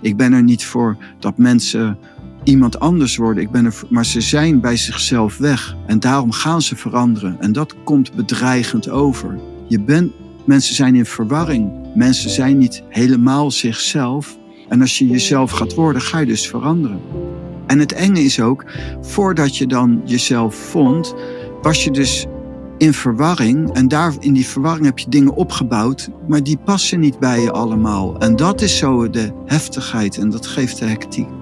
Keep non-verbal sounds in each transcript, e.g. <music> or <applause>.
Ik ben er niet voor dat mensen iemand anders worden. Ik ben er, maar ze zijn bij zichzelf weg. En daarom gaan ze veranderen. En dat komt bedreigend over. Je bent, mensen zijn in verwarring. Mensen zijn niet helemaal zichzelf. En als je jezelf gaat worden, ga je dus veranderen. En het enge is ook, voordat je dan jezelf vond, was je dus in verwarring. En daar in die verwarring heb je dingen opgebouwd, maar die passen niet bij je allemaal. En dat is zo de heftigheid en dat geeft de hectiek.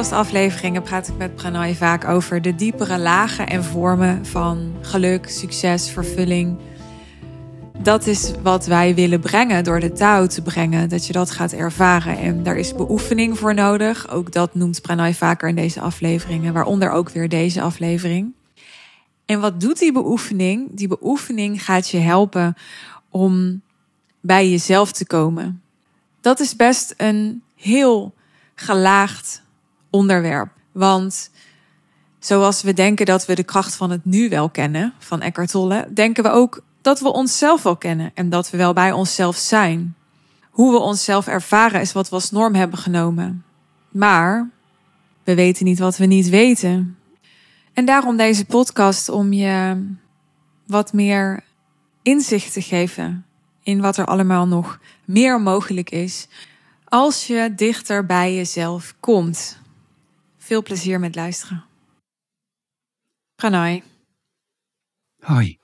Podcastafleveringen praat ik met Pranay vaak over de diepere lagen en vormen van geluk, succes, vervulling. Dat is wat wij willen brengen door de touw te brengen, dat je dat gaat ervaren. En daar is beoefening voor nodig. Ook dat noemt Pranay vaker in deze afleveringen, waaronder ook weer deze aflevering. En wat doet die beoefening? Die beoefening gaat je helpen om bij jezelf te komen. Dat is best een heel gelaagd onderwerp. Want zoals we denken dat we de kracht van het nu wel kennen, van Eckhart Tolle, denken we ook dat we onszelf wel kennen en dat we wel bij onszelf zijn. Hoe we onszelf ervaren is wat we als norm hebben genomen. Maar we weten niet wat we niet weten. En daarom deze podcast om je wat meer inzicht te geven in wat er allemaal nog meer mogelijk is als je dichter bij jezelf komt. Veel plezier met luisteren. Pranay. Hoi.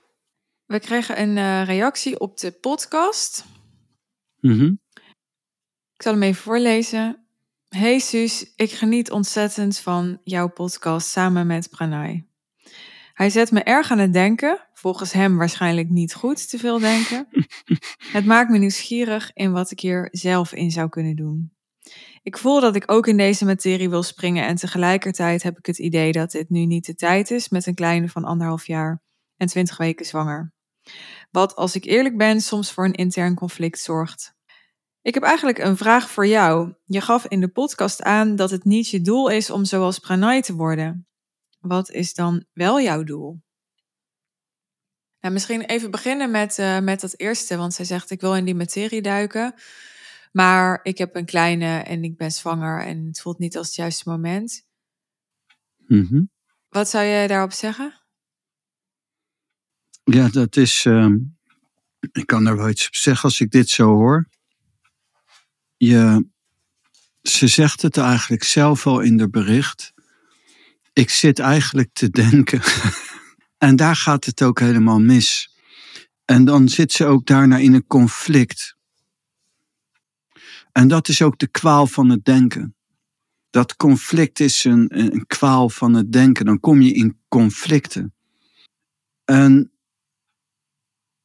We kregen een uh, reactie op de podcast. Mm Ik zal hem even voorlezen. Hey Suus, ik geniet ontzettend van jouw podcast samen met Pranay. Hij zet me erg aan het denken, volgens hem waarschijnlijk niet goed te veel denken. <laughs> het maakt me nieuwsgierig in wat ik hier zelf in zou kunnen doen. Ik voel dat ik ook in deze materie wil springen en tegelijkertijd heb ik het idee dat dit nu niet de tijd is met een kleine van anderhalf jaar en twintig weken zwanger. Wat, als ik eerlijk ben, soms voor een intern conflict zorgt. Ik heb eigenlijk een vraag voor jou. Je gaf in de podcast aan dat het niet je doel is om zoals Pranay te worden. Wat is dan wel jouw doel? Nou, misschien even beginnen met, uh, met dat eerste, want zij zegt: Ik wil in die materie duiken, maar ik heb een kleine en ik ben zwanger en het voelt niet als het juiste moment. Mm Wat zou je daarop zeggen? Ja, dat is. Uh, ik kan er wel iets op zeggen als ik dit zo hoor. Je, ze zegt het eigenlijk zelf al in de bericht ik zit eigenlijk te denken. <laughs> en daar gaat het ook helemaal mis. En dan zit ze ook daarna in een conflict. En dat is ook de kwaal van het denken. Dat conflict is een, een kwaal van het denken. Dan kom je in conflicten. En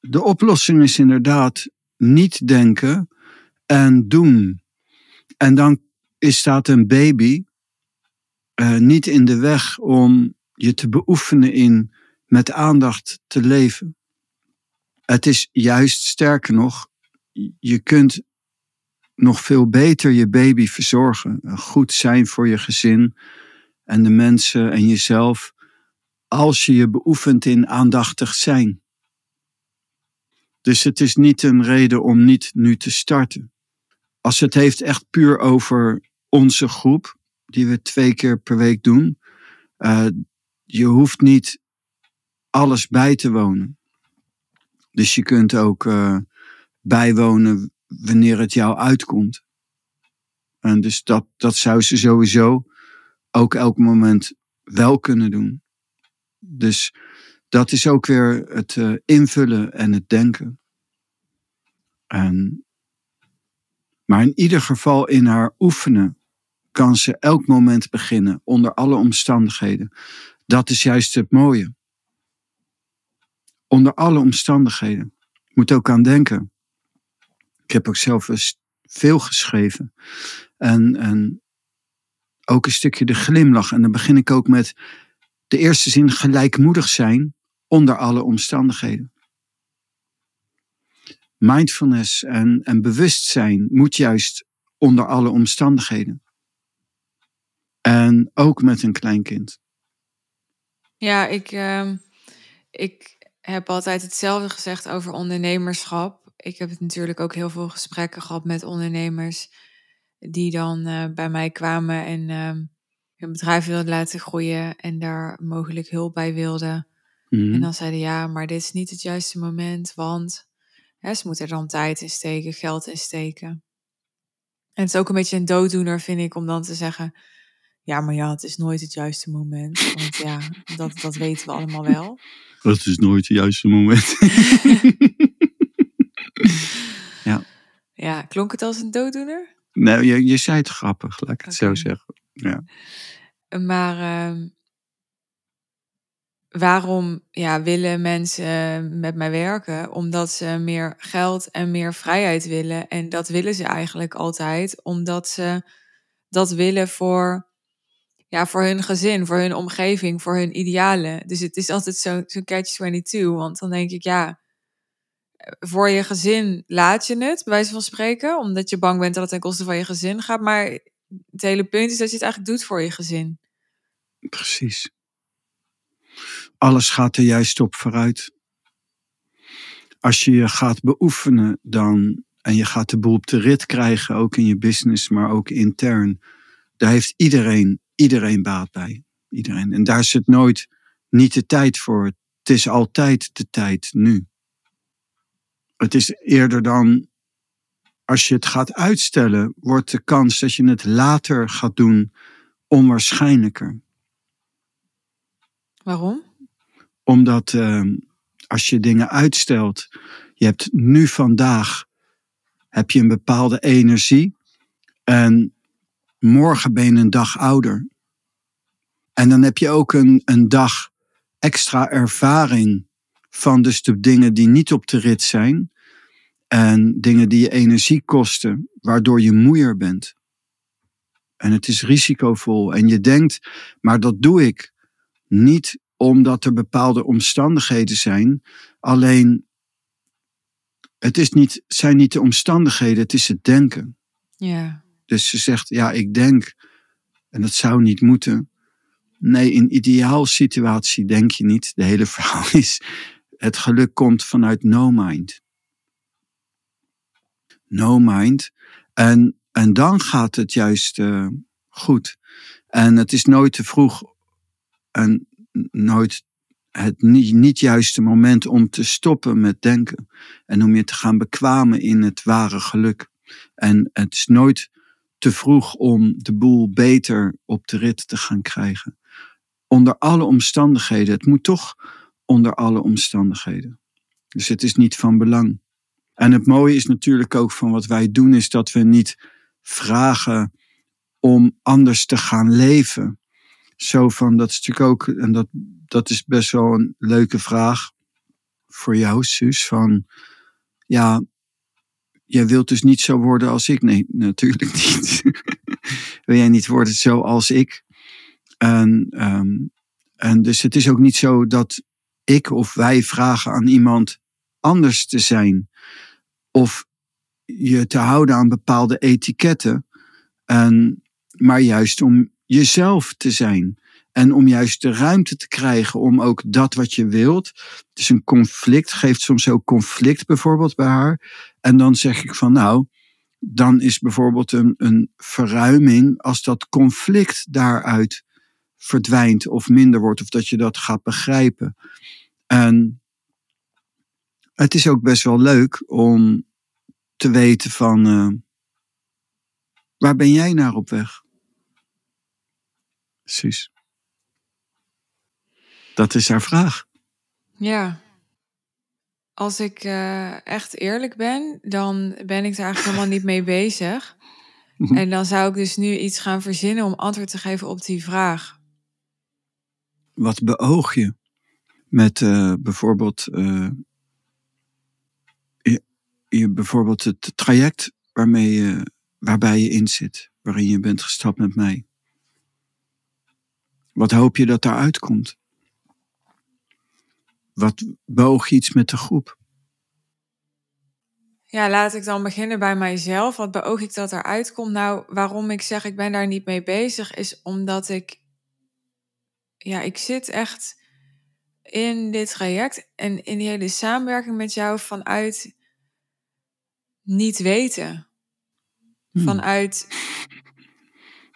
de oplossing is inderdaad niet denken en doen. En dan is staat een baby uh, niet in de weg om je te beoefenen in met aandacht te leven. Het is juist sterker nog, je kunt nog veel beter je baby verzorgen. Goed zijn voor je gezin en de mensen en jezelf als je je beoefent in aandachtig zijn. Dus het is niet een reden om niet nu te starten. Als het heeft echt puur over onze groep, die we twee keer per week doen. Uh, je hoeft niet alles bij te wonen. Dus je kunt ook uh, bijwonen wanneer het jou uitkomt. En dus dat, dat zou ze sowieso ook elk moment wel kunnen doen. Dus dat is ook weer het uh, invullen en het denken. En, maar in ieder geval in haar oefenen kan ze elk moment beginnen, onder alle omstandigheden. Dat is juist het mooie. Onder alle omstandigheden. Moet ook aan denken. Ik heb ook zelf veel geschreven. En, en ook een stukje de glimlach. En dan begin ik ook met de eerste zin gelijkmoedig zijn onder alle omstandigheden. mindfulness en, en bewustzijn moet juist onder alle omstandigheden. En ook met een kleinkind. Ja, ik, uh, ik heb altijd hetzelfde gezegd over ondernemerschap. Ik heb natuurlijk ook heel veel gesprekken gehad met ondernemers die dan uh, bij mij kwamen en uh, hun bedrijf wilden laten groeien en daar mogelijk hulp bij wilden. Mm. En dan zeiden ja, maar dit is niet het juiste moment, want hè, ze moeten er dan tijd in steken, geld in steken. En het is ook een beetje een dooddoener, vind ik, om dan te zeggen: Ja, maar ja, het is nooit het juiste moment. Want ja, dat, dat weten we allemaal wel. <laughs> Het is nooit het juiste moment. <laughs> <laughs> ja. Ja, klonk het als een dooddoener? Nee, je, je zei het grappig, laat ik het zo zeggen. Ja. Maar uh, waarom ja, willen mensen met mij werken? Omdat ze meer geld en meer vrijheid willen. En dat willen ze eigenlijk altijd, omdat ze dat willen voor, ja, voor hun gezin, voor hun omgeving, voor hun idealen. Dus het is altijd zo'n zo catch-22. Want dan denk ik, ja, voor je gezin laat je het, bij wijze van spreken, omdat je bang bent dat het ten koste van je gezin gaat. Maar het hele punt is dat je het eigenlijk doet voor je gezin. Precies. Alles gaat er juist op vooruit. Als je je gaat beoefenen dan, en je gaat de boel op de rit krijgen, ook in je business, maar ook intern, daar heeft iedereen, iedereen baat bij. Iedereen. En daar is het nooit niet de tijd voor. Het is altijd de tijd nu. Het is eerder dan als je het gaat uitstellen, wordt de kans dat je het later gaat doen onwaarschijnlijker. Waarom? Omdat uh, als je dingen uitstelt, je hebt nu vandaag heb je een bepaalde energie en morgen ben je een dag ouder. En dan heb je ook een, een dag extra ervaring van dus de dingen die niet op de rit zijn en dingen die je energie kosten, waardoor je moeier bent. En het is risicovol en je denkt, maar dat doe ik niet omdat er bepaalde omstandigheden zijn. Alleen, het is niet, zijn niet de omstandigheden, het is het denken. Ja. Dus ze zegt, ja, ik denk, en dat zou niet moeten. Nee, in ideaal situatie denk je niet. De hele <laughs> verhaal is, het geluk komt vanuit no mind. No mind. En, en dan gaat het juist uh, goed. En het is nooit te vroeg en nooit het niet, niet juiste moment om te stoppen met denken. En om je te gaan bekwamen in het ware geluk. En het is nooit te vroeg om de boel beter op de rit te gaan krijgen. Onder alle omstandigheden. Het moet toch onder alle omstandigheden. Dus het is niet van belang. En het mooie is natuurlijk ook van wat wij doen, is dat we niet vragen om anders te gaan leven zo van, dat is natuurlijk ook, en dat, dat is best wel een leuke vraag voor jou, Suus, van, ja, jij wilt dus niet zo worden als ik. Nee, natuurlijk niet. <laughs> Wil jij niet worden zoals ik? En, um, en dus het is ook niet zo dat ik of wij vragen aan iemand anders te zijn. Of je te houden aan bepaalde etiketten. En, maar juist om jezelf te zijn. En om juist de ruimte te krijgen om ook dat wat je wilt. Dus een conflict geeft soms ook conflict bijvoorbeeld bij haar. En dan zeg ik van nou, dan is bijvoorbeeld een, een verruiming als dat conflict daaruit verdwijnt of minder wordt. Of dat je dat gaat begrijpen. En het is ook best wel leuk om te weten van uh, waar ben jij naar op weg? Precies. Dat is haar vraag. Ja. Als ik uh, echt eerlijk ben, dan ben ik er eigenlijk helemaal niet mee bezig. Mhm. En dan zou ik dus nu iets gaan verzinnen om antwoord te geven op die vraag. Wat beoog je met uh, bijvoorbeeld, uh, je, je, bijvoorbeeld het traject waarmee je, waarbij je in zit, waarin je bent gestapt met mij? Wat hoop je dat daaruit komt? Wat boog iets met de groep? Ja, laat ik dan beginnen bij mijzelf. Wat beoog ik dat eruit komt? Nou, waarom ik zeg ik ben daar niet mee bezig, is omdat ik, ja, ik zit echt in dit traject en in die hele samenwerking met jou vanuit niet weten. Hmm. Vanuit,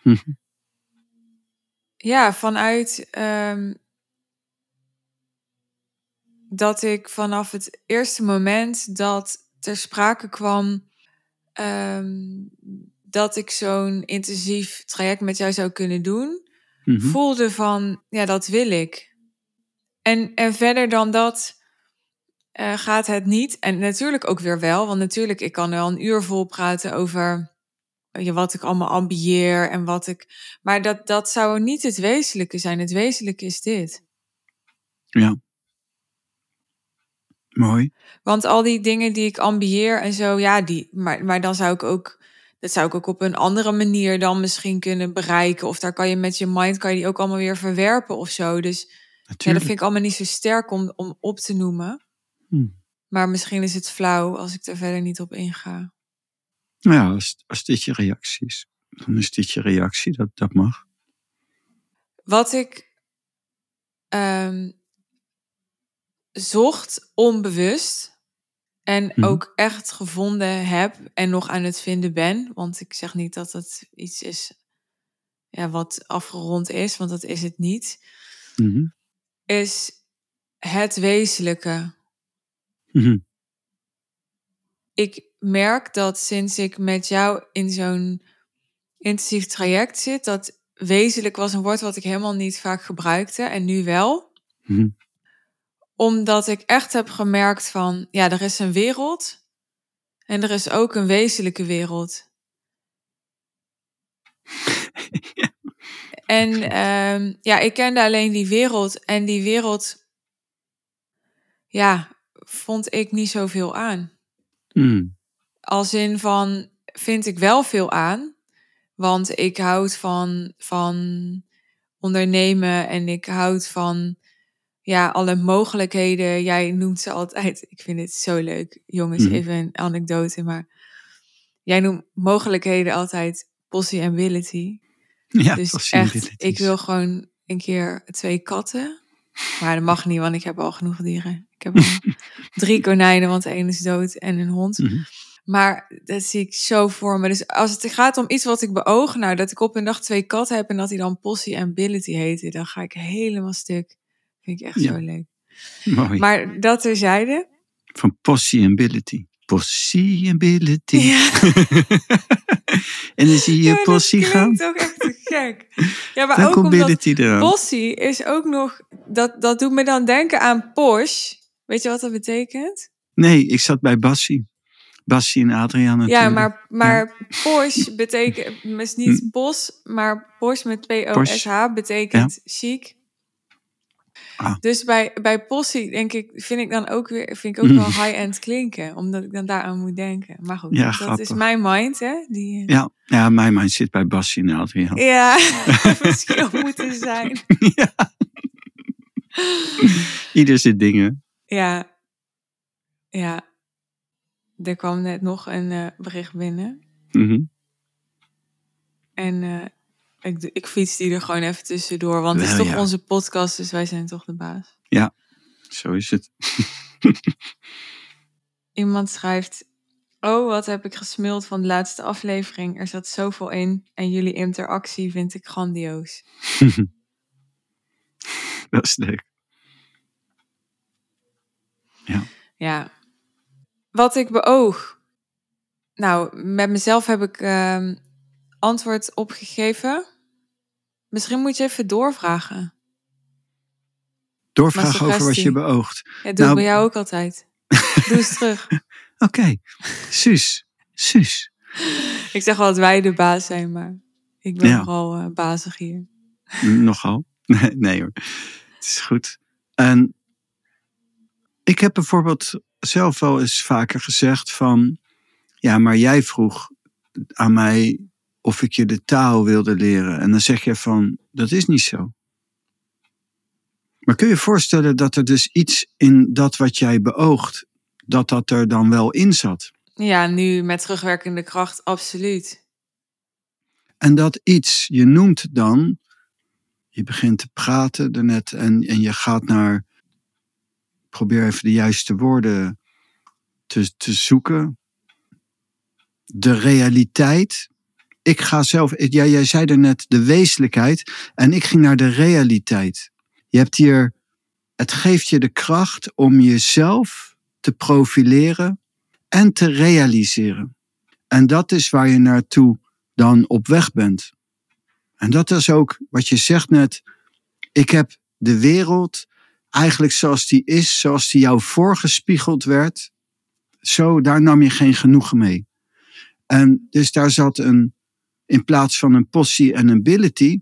<laughs> ja, vanuit ehm, dat ik vanaf het eerste moment dat ter sprake kwam ehm, dat ik zo'n intensief traject met jou zou kunnen doen, Mhm. voelde van, ja, dat wil ik. En, en verder dan dat eh, gaat het niet. En natuurlijk ook weer wel, want natuurlijk, ik kan wel een uur vol praten over ja, wat ik allemaal ambieer en wat ik. Maar dat, dat zou niet het wezenlijke zijn. Het wezenlijke is dit. Ja. Mooi. Want al die dingen die ik ambieer en zo, ja, die. Maar, maar dan zou ik ook. Dat zou ik ook op een andere manier dan misschien kunnen bereiken. Of daar kan je met je mind kan je die ook allemaal weer verwerpen of zo. Dus ja, dat vind ik allemaal niet zo sterk om, om op te noemen. Hmm. Maar misschien is het flauw als ik daar verder niet op inga. Nou ja, als, als dit je reactie is, dan is dit je reactie. Dat, dat mag. Wat ik ehm, zocht onbewust en Mhm. ook echt gevonden heb en nog aan het vinden ben. Want ik zeg niet dat het iets is ja, wat afgerond is, want dat is het niet. Mhm. Is het wezenlijke. Mhm. ik merk dat sinds ik met jou in zo'n intensief traject zit, dat wezenlijk was een woord wat ik helemaal niet vaak gebruikte en nu wel. Mhm. Omdat ik echt heb gemerkt van, ja, er is een wereld en er is ook een wezenlijke wereld. <laughs> En ehm, ja, ik kende alleen die wereld en die wereld, ja, vond ik niet zoveel aan. Mhm. Als in van, vind ik wel veel aan. Want ik houd van, van ondernemen en ik houd van ja, alle mogelijkheden. Jij noemt ze altijd, ik vind het zo leuk. Jongens, Mhm. even een anekdote, maar jij noemt mogelijkheden altijd possibility. <laughs> Ja, dus echt, ik wil gewoon een keer twee katten. Maar dat mag niet, want ik heb al genoeg dieren. Ik heb <laughs> drie konijnen, want ene is dood en een hond. Mhm. Maar dat zie ik zo voor me. Dus als het gaat om iets wat ik beoog, nou, dat ik op een dag twee katten heb en dat die dan Possie en Ability heten, dan ga ik helemaal stuk. Vind ik echt Ja. zo leuk. Mooi. Maar dat terzijde. Van possibility. Possibility. Ja, <laughs> en dan zie je ja, dat possie gaan. klinkt ook echt te gek. Ja, maar Dan ook omdat. Possie is ook nog, dat, dat doet me dan denken aan Porsche. Weet je wat dat betekent? Nee, ik zat bij Bassie. Bassie en Adriaan natuurlijk. Ja, maar, maar Porsche betekent, <laughs> is niet Hm. Pos, maar Porsche met P-O-S-H betekent chic. Ah. Dus bij, bij Possie denk ik, vind ik dan ook weer, vind ik ook Hm. wel high-end klinken, omdat ik dan daaraan moet denken. Maar goed, Ja, dat grappig. is mijn mind, hè? Die, Ja, ja mijn mind zit bij Bassie en Adriaan. ja, <laughs> <laughs> verschil moeten zijn. ja. Ieder zijn dingen. Ja, ja. Er kwam net nog een eh, bericht binnen. Mhm. En eh, ik, ik fiets die er gewoon even tussendoor. Want het is Wel, toch ja. onze podcast, dus wij zijn toch de baas. Zo is het. <laughs> Iemand schrijft... Oh, wat heb ik gesmuld van de laatste aflevering. Er zat zoveel in. En jullie interactie vind ik grandioos. <laughs> Dat is leuk. Ja. Wat ik beoog. Nou, met mezelf heb ik ehm, antwoord opgegeven. Misschien moet je even doorvragen. Doorvragen over wat je beoogt. Ja, doe Nou- bij jou ook altijd. <laughs> Doe eens terug. Oké. Suus. Suus. Ik zeg wel dat wij de baas zijn, maar ik ben Ja. vooral eh, bazig hier. Nogal. <laughs> Nee, nee hoor. Het is goed. En ik heb bijvoorbeeld zelf wel eens vaker gezegd van... Ja, maar jij vroeg aan mij of ik je de taal wilde leren. En dan zeg je van, dat is niet zo. Maar kun je je voorstellen dat er dus iets in dat wat jij beoogt, dat dat er dan wel in zat? Ja, nu met terugwerkende kracht, absoluut. En dat iets, je noemt dan, je begint te praten daarnet en, en je gaat naar, probeer even de juiste woorden te, te zoeken. De realiteit. Ik ga zelf, ja, jij zei er net de wezenlijkheid en ik ging naar de realiteit. Je hebt hier, het geeft je de kracht om jezelf te profileren en te realiseren. En dat is waar je naartoe dan op weg bent. En dat is ook wat je zegt net. Ik heb de wereld eigenlijk zoals die is, zoals die jou voorgespiegeld werd. Zo, daar nam je geen genoegen mee. En dus daar zat een, in plaats van een possie en een ability,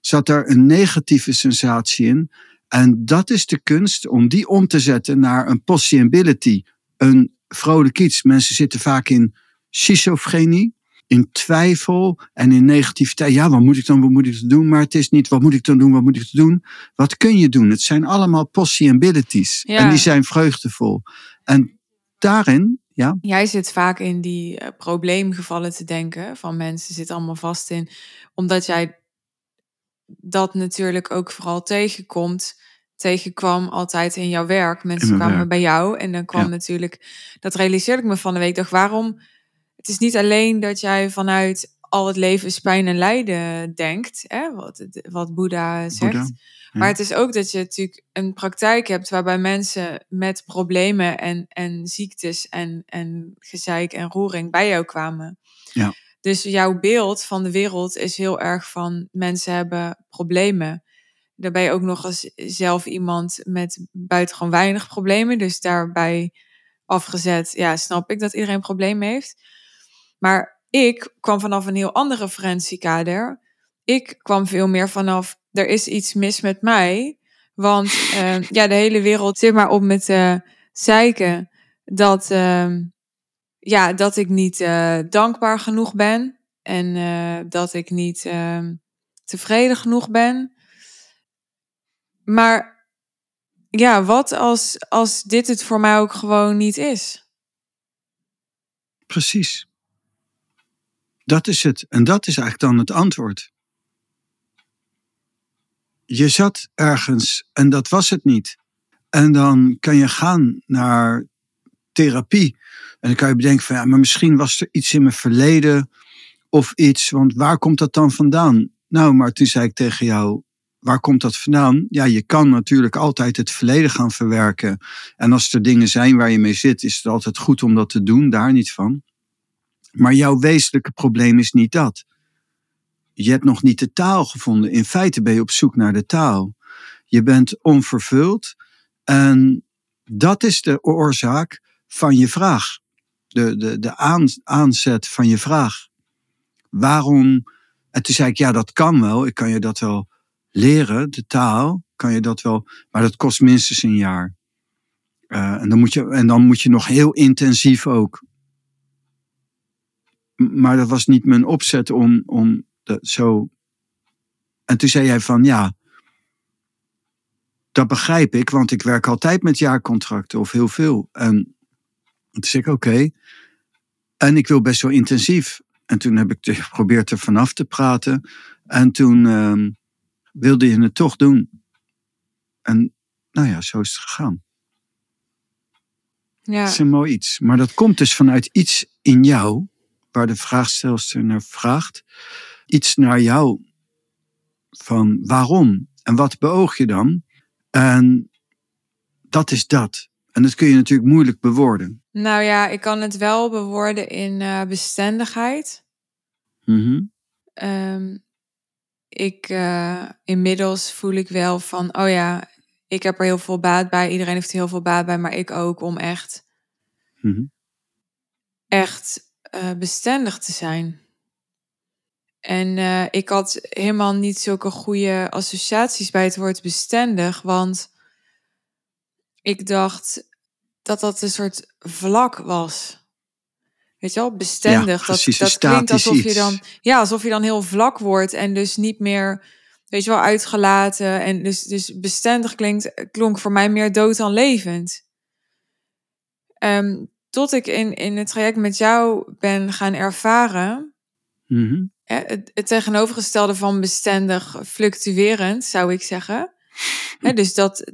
zat daar een negatieve sensatie in. En dat is de kunst om die om te zetten naar een possibility, een vrolijk iets. Mensen zitten vaak in schizofrenie, in twijfel en in negativiteit. Ja, wat moet ik dan, wat moet ik dan doen? Maar het is niet, wat moet ik dan doen, wat moet ik dan doen? Wat kun je doen? Het zijn allemaal possibilities. Ja. En die zijn vreugdevol. En daarin, ja. Jij zit vaak in die uh, probleemgevallen te denken van mensen zitten allemaal vast in, omdat jij dat natuurlijk ook vooral tegenkomt tegenkwam altijd in jouw werk. Mensen kwamen werk. bij jou en dan kwam natuurlijk, dat realiseerde ik me van de week, dacht waarom, het is niet alleen dat jij vanuit al het leven is pijn en lijden denkt, hè, wat, wat Boeddha zegt. Maar het is ook dat je natuurlijk een praktijk hebt waarbij mensen met problemen en, en ziektes en, en gezeik en roering bij jou kwamen. Ja. Dus jouw beeld van de wereld is heel erg van mensen hebben problemen. Daar ben je ook nog eens zelf iemand met buitengewoon weinig problemen. Dus daarbij afgezet, ja, snap ik dat iedereen problemen heeft. Maar ik kwam vanaf een heel andere referentiekader. Ik kwam veel meer vanaf, er is iets mis met mij. Want uh, <laughs> ja, de hele wereld zit maar op met uh, zeiken dat, uh, ja, dat ik niet uh, dankbaar genoeg ben. En dat ik niet ehm, tevreden genoeg ben. Maar ja, wat als, als dit het voor mij ook gewoon niet is? Precies. Dat is het. En dat is eigenlijk dan het antwoord. Je zat ergens en dat was het niet. En dan kan je gaan naar therapie. En dan kan je bedenken van ja, maar misschien was er iets in mijn verleden of iets, want waar komt dat dan vandaan? Nou, maar toen zei ik tegen jou, waar komt dat vandaan? Ja, je kan natuurlijk altijd het verleden gaan verwerken. En als er dingen zijn waar je mee zit, is het altijd goed om dat te doen, daar niet van. Maar jouw wezenlijke probleem is niet dat. Je hebt nog niet de taal gevonden. In feite ben je op zoek naar de taal. Je bent onvervuld en dat is de oorzaak van je vraag. De, de, de aan, aanzet van je vraag. Waarom? En toen zei ik, ja, dat kan wel. Ik kan je dat wel leren, de taal, kan je dat wel, maar dat kost minstens een jaar. Uh, en, dan moet je, en dan moet je nog heel intensief ook. Maar dat was niet mijn opzet om, om dat zo. En toen zei jij van ja, dat begrijp ik, want ik werk altijd met jaarcontracten of heel veel. En toen zei ik oké. En ik wil best wel intensief. En toen heb ik <laughs> geprobeerd er vanaf te praten. En toen. Uh, wilde je het toch doen. En nou ja, zo is het gegaan. Ja. Dat is een mooi iets. Maar dat komt dus vanuit iets in jou, waar de vraagstelster naar vraagt. Iets naar jou van waarom en wat beoog je dan? En dat is dat. En dat kun je natuurlijk moeilijk bewoorden. Nou ja, ik kan het wel bewoorden in uh, bestendigheid. Mm ik uh, inmiddels voel ik wel van, oh ja, ik heb er heel veel baat bij. Iedereen heeft er heel veel baat bij, maar ik ook om echt, mm-hmm. echt uh, bestendig te zijn. En uh, ik had helemaal niet zulke goede associaties bij het woord bestendig, want ik dacht dat dat een soort vlak was. Weet je wel, bestendig. Ja, dat dat klinkt alsof je dan, ja, alsof je dan heel vlak wordt en dus niet meer, weet je wel, uitgelaten. En dus, dus bestendig klinkt, klonk voor mij meer dood dan levend. Um, tot ik in, in het traject met jou ben gaan ervaren, Mhm. het, het tegenovergestelde van bestendig, fluctuerend, zou ik zeggen. Hè, dus dat,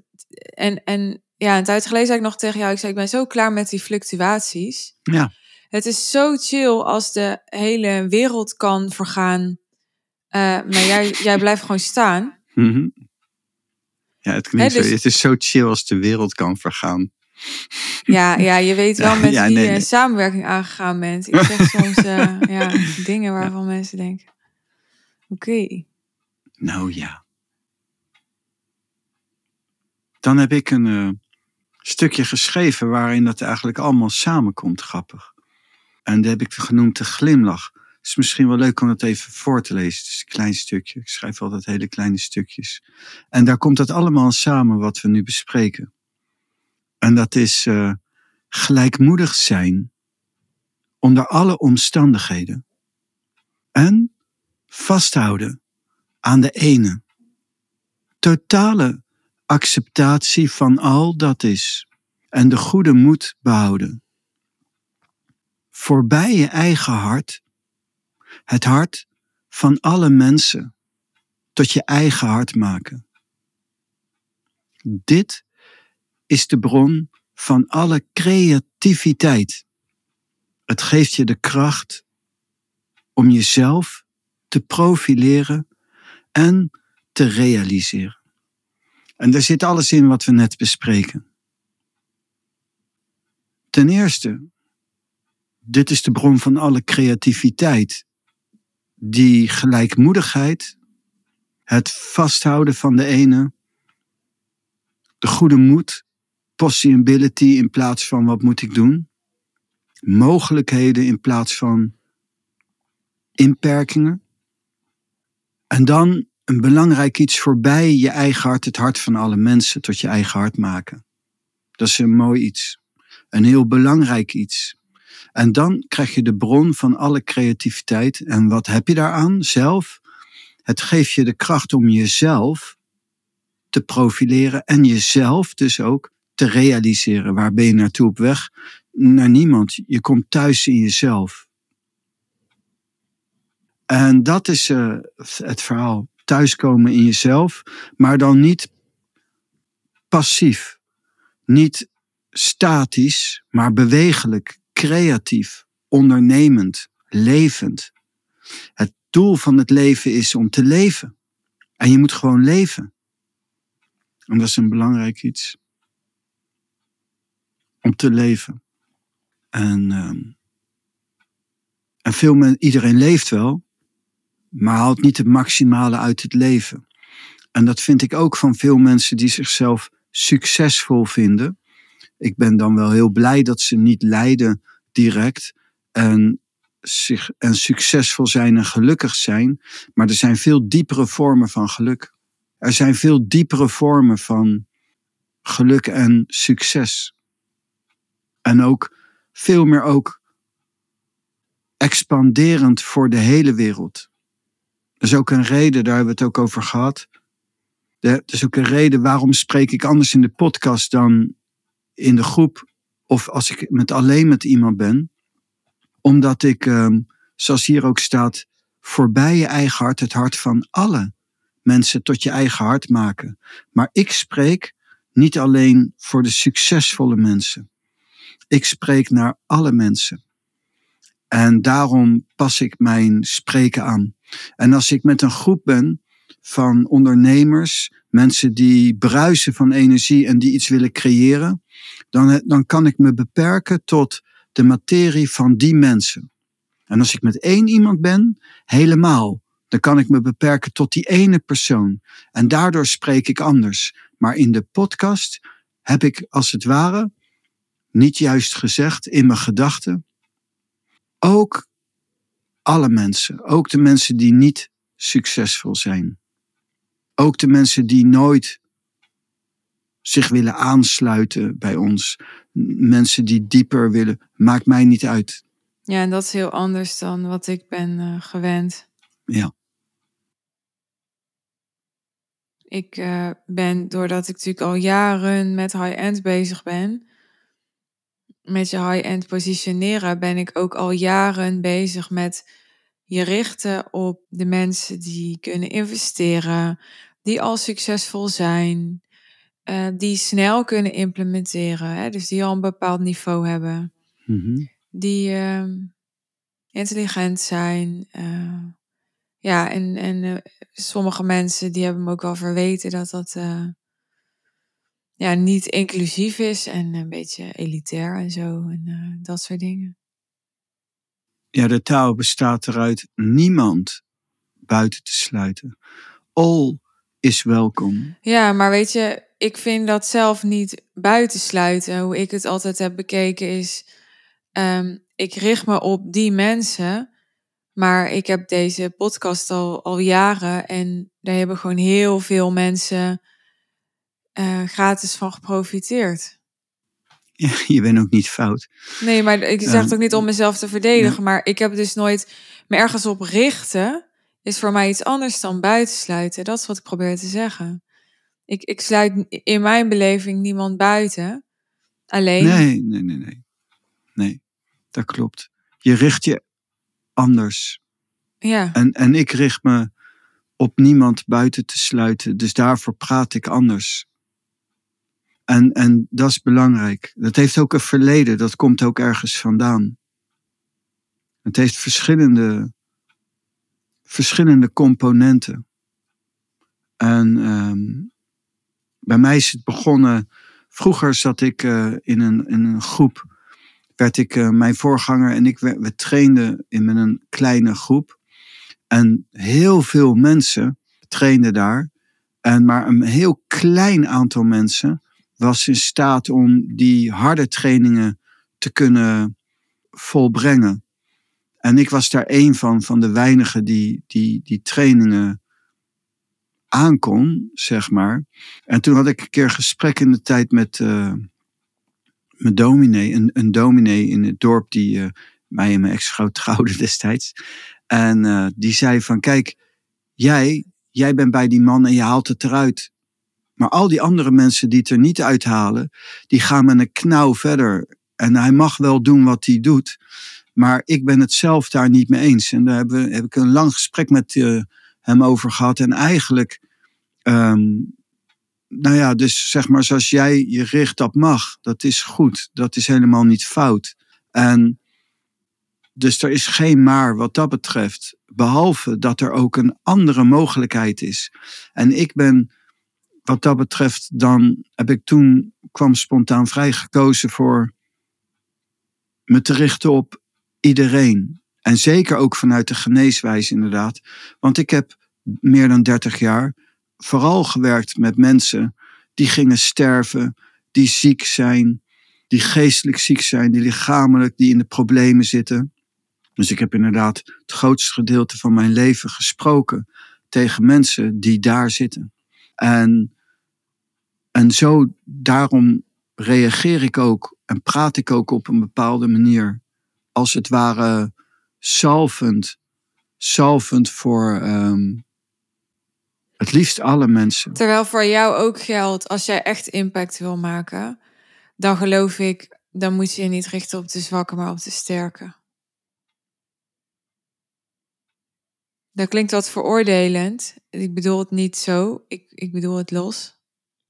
en, en ja, een tijd geleden zei ik nog tegen jou, ik zei, ik ben zo klaar met die fluctuaties. Ja. Het is zo chill als de hele wereld kan vergaan, eh, maar jij, jij blijft gewoon staan. Mhm. Ja, het klinkt Hè, dus- zo. Het is zo chill als de wereld kan vergaan. Ja, ja, je weet wel met ja, wie nee, samenwerking aangegaan bent. Ik zeg <laughs> soms eh, ja, dingen waarvan mensen denken, oké. Nou ja. Dan heb ik een eh, stukje geschreven waarin dat eigenlijk allemaal samenkomt, grappig. En dat heb ik genoemd de glimlach. Het is misschien wel leuk om het even voor te lezen. Het is een klein stukje. Ik schrijf altijd hele kleine stukjes. En daar komt het allemaal samen wat we nu bespreken. En dat is eh, gelijkmoedig zijn onder alle omstandigheden. En vasthouden aan de ene. Totale acceptatie van al dat is en de goede moed behouden. Voorbij je eigen hart, het hart van alle mensen, tot je eigen hart maken. Dit is de bron van alle creativiteit. Het geeft je de kracht om jezelf te profileren en te realiseren. En daar zit alles in wat we net bespreken. Ten eerste, dit is de bron van alle creativiteit. Die gelijkmoedigheid, het vasthouden van de ene, de goede moed, possibility in plaats van wat moet ik doen, mogelijkheden in plaats van inperkingen. En dan een belangrijk iets voorbij je eigen hart, het hart van alle mensen, tot je eigen hart maken. Dat is een mooi iets. Een heel belangrijk iets. En dan krijg je de bron van alle creativiteit. En wat heb je daaraan zelf? Het geeft je de kracht om jezelf te profileren en jezelf dus ook te realiseren. Waar ben je naartoe op weg? Naar niemand. Je komt thuis in jezelf. En dat is eh, het verhaal. Thuiskomen in jezelf, maar dan niet passief. Niet statisch, maar bewegelijk, creatief, ondernemend, levend. Het doel van het leven is om te leven. En je moet gewoon leven. En dat is een belangrijk iets. Om te leven. En, ehm, en veel iedereen leeft wel, maar haalt niet het maximale uit het leven. En dat vind ik ook van veel mensen die zichzelf succesvol vinden. Ik ben dan wel heel blij dat ze niet lijden direct en, zich, en succesvol zijn en gelukkig zijn. Maar er zijn veel diepere vormen van geluk. Er zijn veel diepere vormen van geluk en succes. En ook veel meer ook expanderend voor de hele wereld. Dat is ook een reden, daar hebben we het ook over gehad. Dat is ook een reden waarom spreek ik anders in de podcast dan in de groep of als ik met alleen met iemand ben. Omdat ik, ehm, zoals hier ook staat, voorbij je eigen hart het hart van alle mensen tot je eigen hart maken. Maar ik spreek niet alleen voor de succesvolle mensen. Ik spreek naar alle mensen. En daarom pas ik mijn spreken aan. En als ik met een groep ben van ondernemers, mensen die bruisen van energie en die iets willen creëren, dan, dan kan ik me beperken tot de materie van die mensen. En als ik met één iemand ben, helemaal. Dan kan ik me beperken tot die ene persoon. En daardoor spreek ik anders. Maar in de podcast heb ik als het ware niet juist gezegd in mijn gedachten. Ook alle mensen, ook de mensen die niet succesvol zijn. Ook de mensen die nooit zich willen aansluiten bij ons. Mensen die dieper willen, maakt mij niet uit. Ja, en dat is heel anders dan wat ik ben eh, gewend. Ja. Ik eh, ben, doordat ik natuurlijk al jaren met high-end bezig ben, met je high-end positioneren ben ik ook al jaren bezig met je richten op de mensen die kunnen investeren, die al succesvol zijn, uh, die snel kunnen implementeren, hè, dus die al een bepaald niveau hebben, Mhm. die uh, intelligent zijn. Uh, ja, en, en uh, sommige mensen die hebben me ook wel verweten dat dat ja, niet inclusief is en een beetje elitair en zo en dat soort dingen. Ja, de taal bestaat eruit niemand buiten te sluiten. All is welkom. Ja, maar weet je, ik vind dat zelf niet buitensluiten. Hoe ik het altijd heb bekeken is, um, ik richt me op die mensen. Maar ik heb deze podcast al, al jaren en daar hebben gewoon heel veel mensen uh, gratis van geprofiteerd. Ja, je bent ook niet fout. Nee, maar ik zeg het ook niet om mezelf te verdedigen. Maar ik heb dus nooit me ergens op richten. Is voor mij iets anders dan buitensluiten. Dat is wat ik probeer te zeggen. Ik, ik sluit in mijn beleving niemand buiten. Alleen. Nee, nee, nee, nee. Nee, dat klopt. Je richt je anders. Ja. En, en ik richt me op niemand buiten te sluiten. Dus daarvoor praat ik anders. En, en dat is belangrijk. Dat heeft ook een verleden, dat komt ook ergens vandaan. Het heeft verschillende, verschillende componenten. En um, bij mij is het begonnen. Vroeger zat ik uh, in, een, in een groep. Werd ik, uh, mijn voorganger en ik, we, trainden in een kleine groep. En heel veel mensen trainden daar. En maar een heel klein aantal mensen was in staat om die harde trainingen te kunnen volbrengen. En ik was daar een van, van de weinigen die die, die trainingen aankon, zeg maar. En toen had ik een keer gesprek in de tijd met uh, mijn dominee, een, een dominee in het dorp die uh, mij en mijn ex-vrouw trouwde <laughs> destijds. En uh, die zei van, kijk, jij, jij bent bij die man en je haalt het eruit. Maar al die andere mensen die het er niet uithalen, die gaan met een knauw verder. En hij mag wel doen wat hij doet. Maar ik ben het zelf daar niet mee eens. En daar hebben, heb ik een lang gesprek met uh, hem over gehad. En eigenlijk, um, nou ja, dus zeg maar zoals jij je richt, dat mag. Dat is goed. Dat is helemaal niet fout. En dus er is geen maar wat dat betreft. Behalve dat er ook een andere mogelijkheid is. En ik ben wat dat betreft, dan heb ik toen, kwam spontaan vrij gekozen voor me te richten op iedereen. En zeker ook vanuit de geneeswijze inderdaad. Want ik heb meer dan 30 jaar vooral gewerkt met mensen die gingen sterven, die ziek zijn, die geestelijk ziek zijn, die lichamelijk, die in de problemen zitten. Dus ik heb inderdaad het grootste gedeelte van mijn leven gesproken tegen mensen die daar zitten. En en zo, daarom reageer ik ook en praat ik ook op een bepaalde manier. Als het ware salvend, salvend voor um, het liefst alle mensen. Terwijl voor jou ook geldt, als jij echt impact wil maken, dan geloof ik, dan moet je je niet richten op de zwakken, maar op de sterken. Dat klinkt wat veroordelend. Ik bedoel het niet zo. Ik, ik bedoel het los.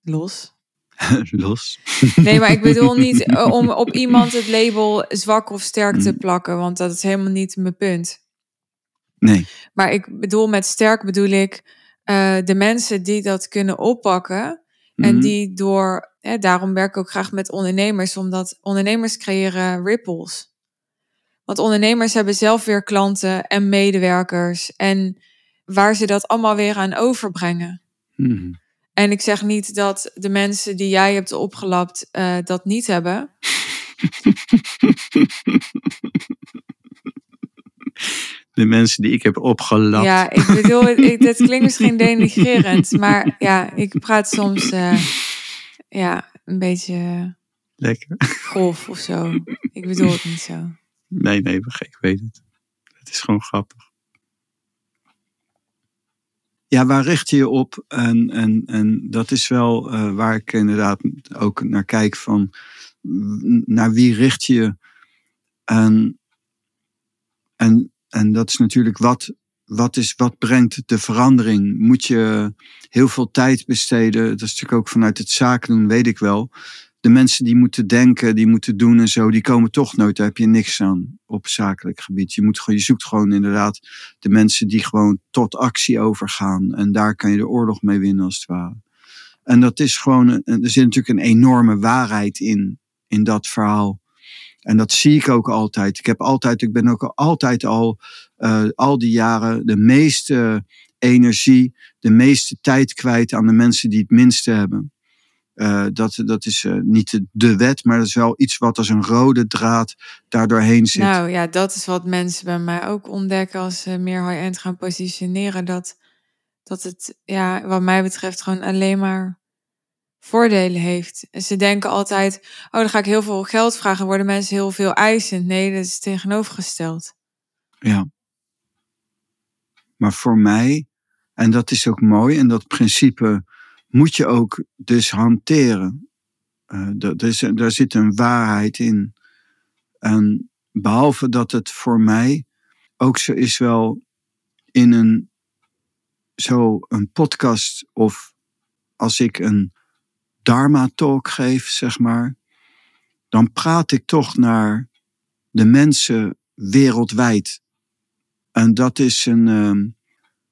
Los. <laughs> Los. Nee, maar ik bedoel <laughs> niet uh, om op iemand het label zwak of sterk te plakken, want dat is helemaal niet mijn punt. Nee. Maar ik bedoel met sterk bedoel ik uh, de mensen die dat kunnen oppakken en Mhm. die door, hè, daarom werk ik ook graag met ondernemers, omdat ondernemers creëren ripples. Want ondernemers hebben zelf weer klanten en medewerkers en waar ze dat allemaal weer aan overbrengen. Mhm. En ik zeg niet dat de mensen die jij hebt opgelapt uh, dat niet hebben. De mensen die ik heb opgelapt. Ja, ik bedoel, <laughs> ik, het klinkt misschien denigrerend, maar ja, ik praat soms uh, ja, een beetje Lekker. golf of zo. Ik bedoel het niet zo. Nee, nee, ik weet het. Het is gewoon grappig. Ja, waar richt je je op? En, en, en dat is wel uh, waar ik inderdaad ook naar kijk van naar wie richt je je? En, en, en dat is natuurlijk wat, wat, is, wat brengt de verandering? Moet je heel veel tijd besteden? Dat is natuurlijk ook vanuit het zaken doen, weet ik wel. De mensen die moeten denken, die moeten doen en zo, die komen toch nooit. Daar heb je niks aan op zakelijk gebied. Je, moet je zoekt gewoon inderdaad de mensen die gewoon tot actie overgaan. En daar kan je de oorlog mee winnen als het ware. En dat is gewoon, er zit natuurlijk een enorme waarheid in, in dat verhaal. En dat zie ik ook altijd. Ik heb altijd, ik ben ook altijd al, uh, al die jaren, de meeste energie, de meeste tijd kwijt aan de mensen die het minste hebben. Uh, dat, dat is uh, niet de, wet, maar dat is wel iets wat als een rode draad daar doorheen zit. Nou ja, dat is wat mensen bij mij ook ontdekken als ze meer high-end gaan positioneren. Dat, dat het, ja, wat mij betreft, gewoon alleen maar voordelen heeft. En ze denken altijd, oh, dan ga ik heel veel geld vragen, worden mensen heel veel eisend. Nee, dat is tegenovergesteld. Ja. Maar voor mij, en dat is ook mooi, en dat principe moet je ook dus hanteren. Is, daar zit een waarheid in. En behalve dat het voor mij ook zo is wel in een, zo een podcast of als ik een Dharma talk geef, zeg maar, dan praat ik toch naar de mensen wereldwijd. En dat is een, um,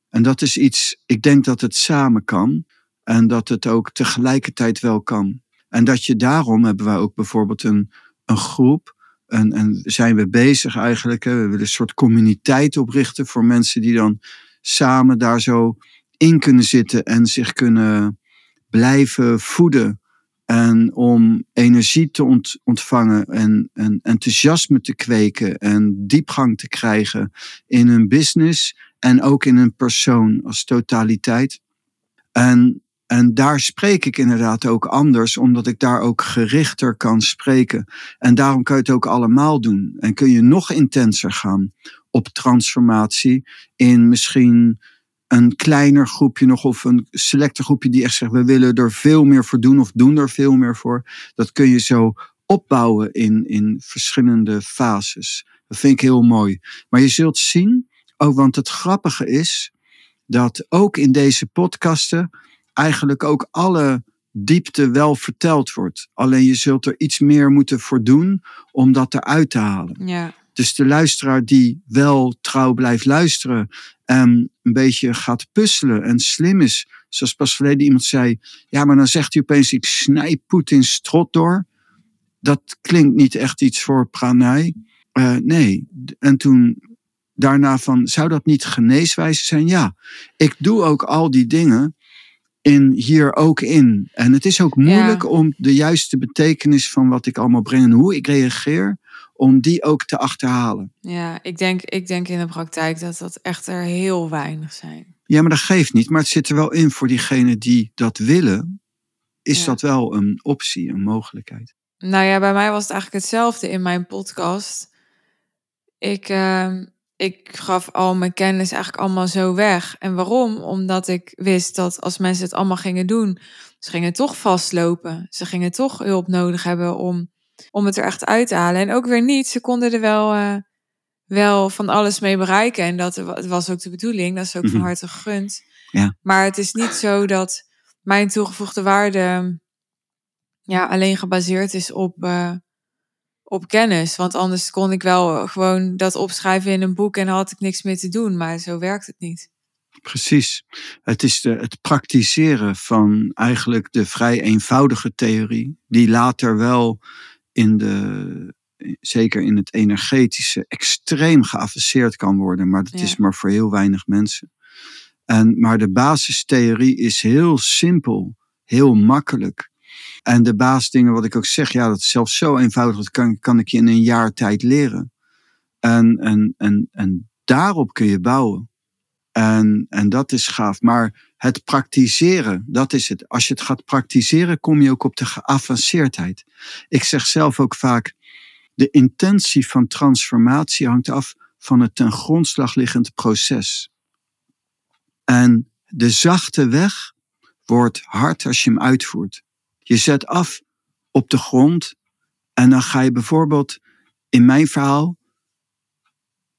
en dat is iets, ik denk dat het samen kan en dat het ook tegelijkertijd wel kan. En dat je daarom hebben wij ook bijvoorbeeld een, een groep. En, en zijn we bezig eigenlijk. Hè, we willen een soort communiteit oprichten voor mensen die dan samen daar zo in kunnen zitten en zich kunnen blijven voeden. En om energie te ont ontvangen en, en enthousiasme te kweken en diepgang te krijgen in hun business en ook in een persoon als totaliteit. En, en daar spreek ik inderdaad ook anders, omdat ik daar ook gerichter kan spreken. En daarom kan je het ook allemaal doen. En kun je nog intenser gaan op transformatie in misschien een kleiner groepje nog of een selecte groepje die echt zegt we willen er veel meer voor doen of doen er veel meer voor. Dat kun je zo opbouwen in, in verschillende fases. Dat vind ik heel mooi. Maar je zult zien, ook want het grappige is dat ook in deze podcasten eigenlijk ook alle diepte wel verteld wordt. Alleen je zult er iets meer moeten voor doen om dat eruit te halen. Ja. Dus de luisteraar die wel trouw blijft luisteren en een beetje gaat puzzelen en slim is. Zoals pas verleden iemand zei, ja, maar dan zegt hij opeens, ik snij Poetin strot door. Dat klinkt niet echt iets voor pranay. Uh, nee, en toen daarna van, zou dat niet geneeswijze zijn? Ja, ik doe ook al die dingen in hier ook in. En het is ook moeilijk ja. om de juiste betekenis van wat ik allemaal breng en hoe ik reageer om die ook te achterhalen. Ja, ik denk, ik denk in de praktijk dat dat echt er heel weinig zijn. Ja, maar dat geeft niet. Maar het zit er wel in voor diegenen die dat willen. Is ja. dat wel een optie, een mogelijkheid? Nou ja, bij mij was het eigenlijk hetzelfde in mijn podcast. Ik, uh, ik gaf al mijn kennis eigenlijk allemaal zo weg. En waarom? Omdat ik wist dat als mensen het allemaal gingen doen, ze gingen toch vastlopen. Ze gingen toch hulp nodig hebben om om het er echt uit te halen. En ook weer niet, ze konden er wel, uh, wel van alles mee bereiken. En dat was ook de bedoeling, dat is ook mm -hmm. van harte gegund. Ja. Maar het is niet zo dat mijn toegevoegde waarde ja, alleen gebaseerd is op, uh, op kennis. Want anders kon ik wel gewoon dat opschrijven in een boek en had ik niks meer te doen. Maar zo werkt het niet. Precies. Het is de, het praktiseren van eigenlijk de vrij eenvoudige theorie, die later wel in de, zeker in het energetische, extreem geavanceerd kan worden. Maar dat ja. is maar voor heel weinig mensen. En, maar de basistheorie is heel simpel, heel makkelijk. En de basisdingen, wat ik ook zeg, ja, dat is zelfs zo eenvoudig, dat kan, kan ik je in een jaar tijd leren. En, en, en, en daarop kun je bouwen. En, en dat is gaaf. Maar het praktiseren, dat is het. Als je het gaat praktiseren, kom je ook op de geavanceerdheid. Ik zeg zelf ook vaak, de intentie van transformatie hangt af van het ten grondslag liggend proces. En de zachte weg wordt hard als je hem uitvoert. Je zet af op de grond En dan ga je bijvoorbeeld in mijn verhaal,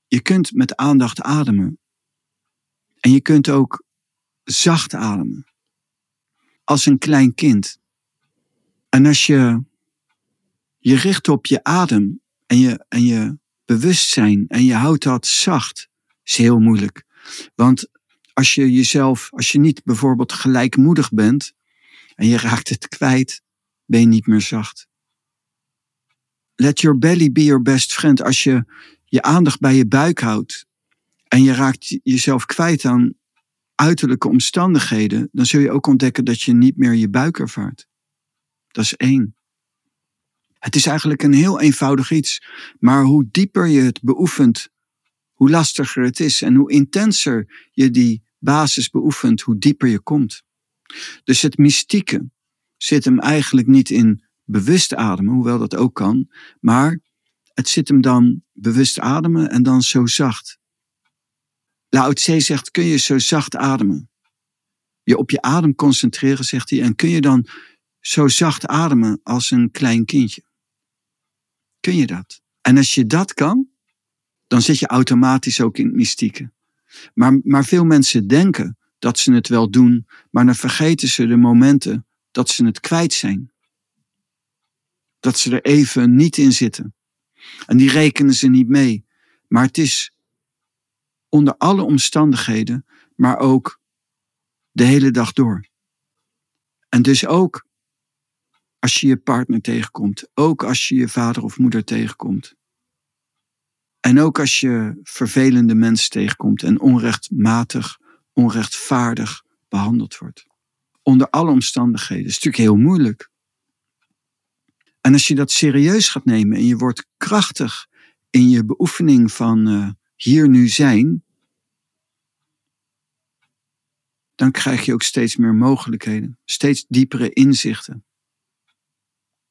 je kunt met aandacht ademen. En je kunt ook zacht ademen. Als een klein kind. En als je je richt op je adem en je, en je bewustzijn en je houdt dat zacht, is heel moeilijk. Want als je jezelf, als je niet bijvoorbeeld gelijkmoedig bent en je raakt het kwijt, ben je niet meer zacht. Let your belly be your best friend. Als je je aandacht bij je buik houdt en je raakt jezelf kwijt aan uiterlijke omstandigheden, dan zul je ook ontdekken dat je niet meer je buik ervaart. Dat is één. Het is eigenlijk een heel eenvoudig iets, maar hoe dieper je het beoefent, hoe lastiger het is en hoe intenser je die basis beoefent, hoe dieper je komt. Dus het mystieke zit hem eigenlijk niet in bewust ademen, hoewel dat ook kan, maar het zit hem dan bewust ademen en dan zo zacht. Lao Tse zegt, kun je zo zacht ademen? Je op je adem concentreren, zegt hij, en kun je dan zo zacht ademen als een klein kindje? Kun je dat? En als je dat kan, dan zit je automatisch ook in het mystieke. Maar, maar veel mensen denken dat ze het wel doen, maar dan vergeten ze de momenten dat ze het kwijt zijn. Dat ze er even niet in zitten. En die rekenen ze niet mee. Maar het is onder alle omstandigheden, maar ook de hele dag door. En dus ook als je je partner tegenkomt, ook als je je vader of moeder tegenkomt. En ook als je vervelende mensen tegenkomt en onrechtmatig, onrechtvaardig behandeld wordt. Onder alle omstandigheden. Dat is natuurlijk heel moeilijk. En als je dat serieus gaat nemen en je wordt krachtig in je beoefening van uh, hier nu zijn, dan krijg je ook steeds meer mogelijkheden, steeds diepere inzichten.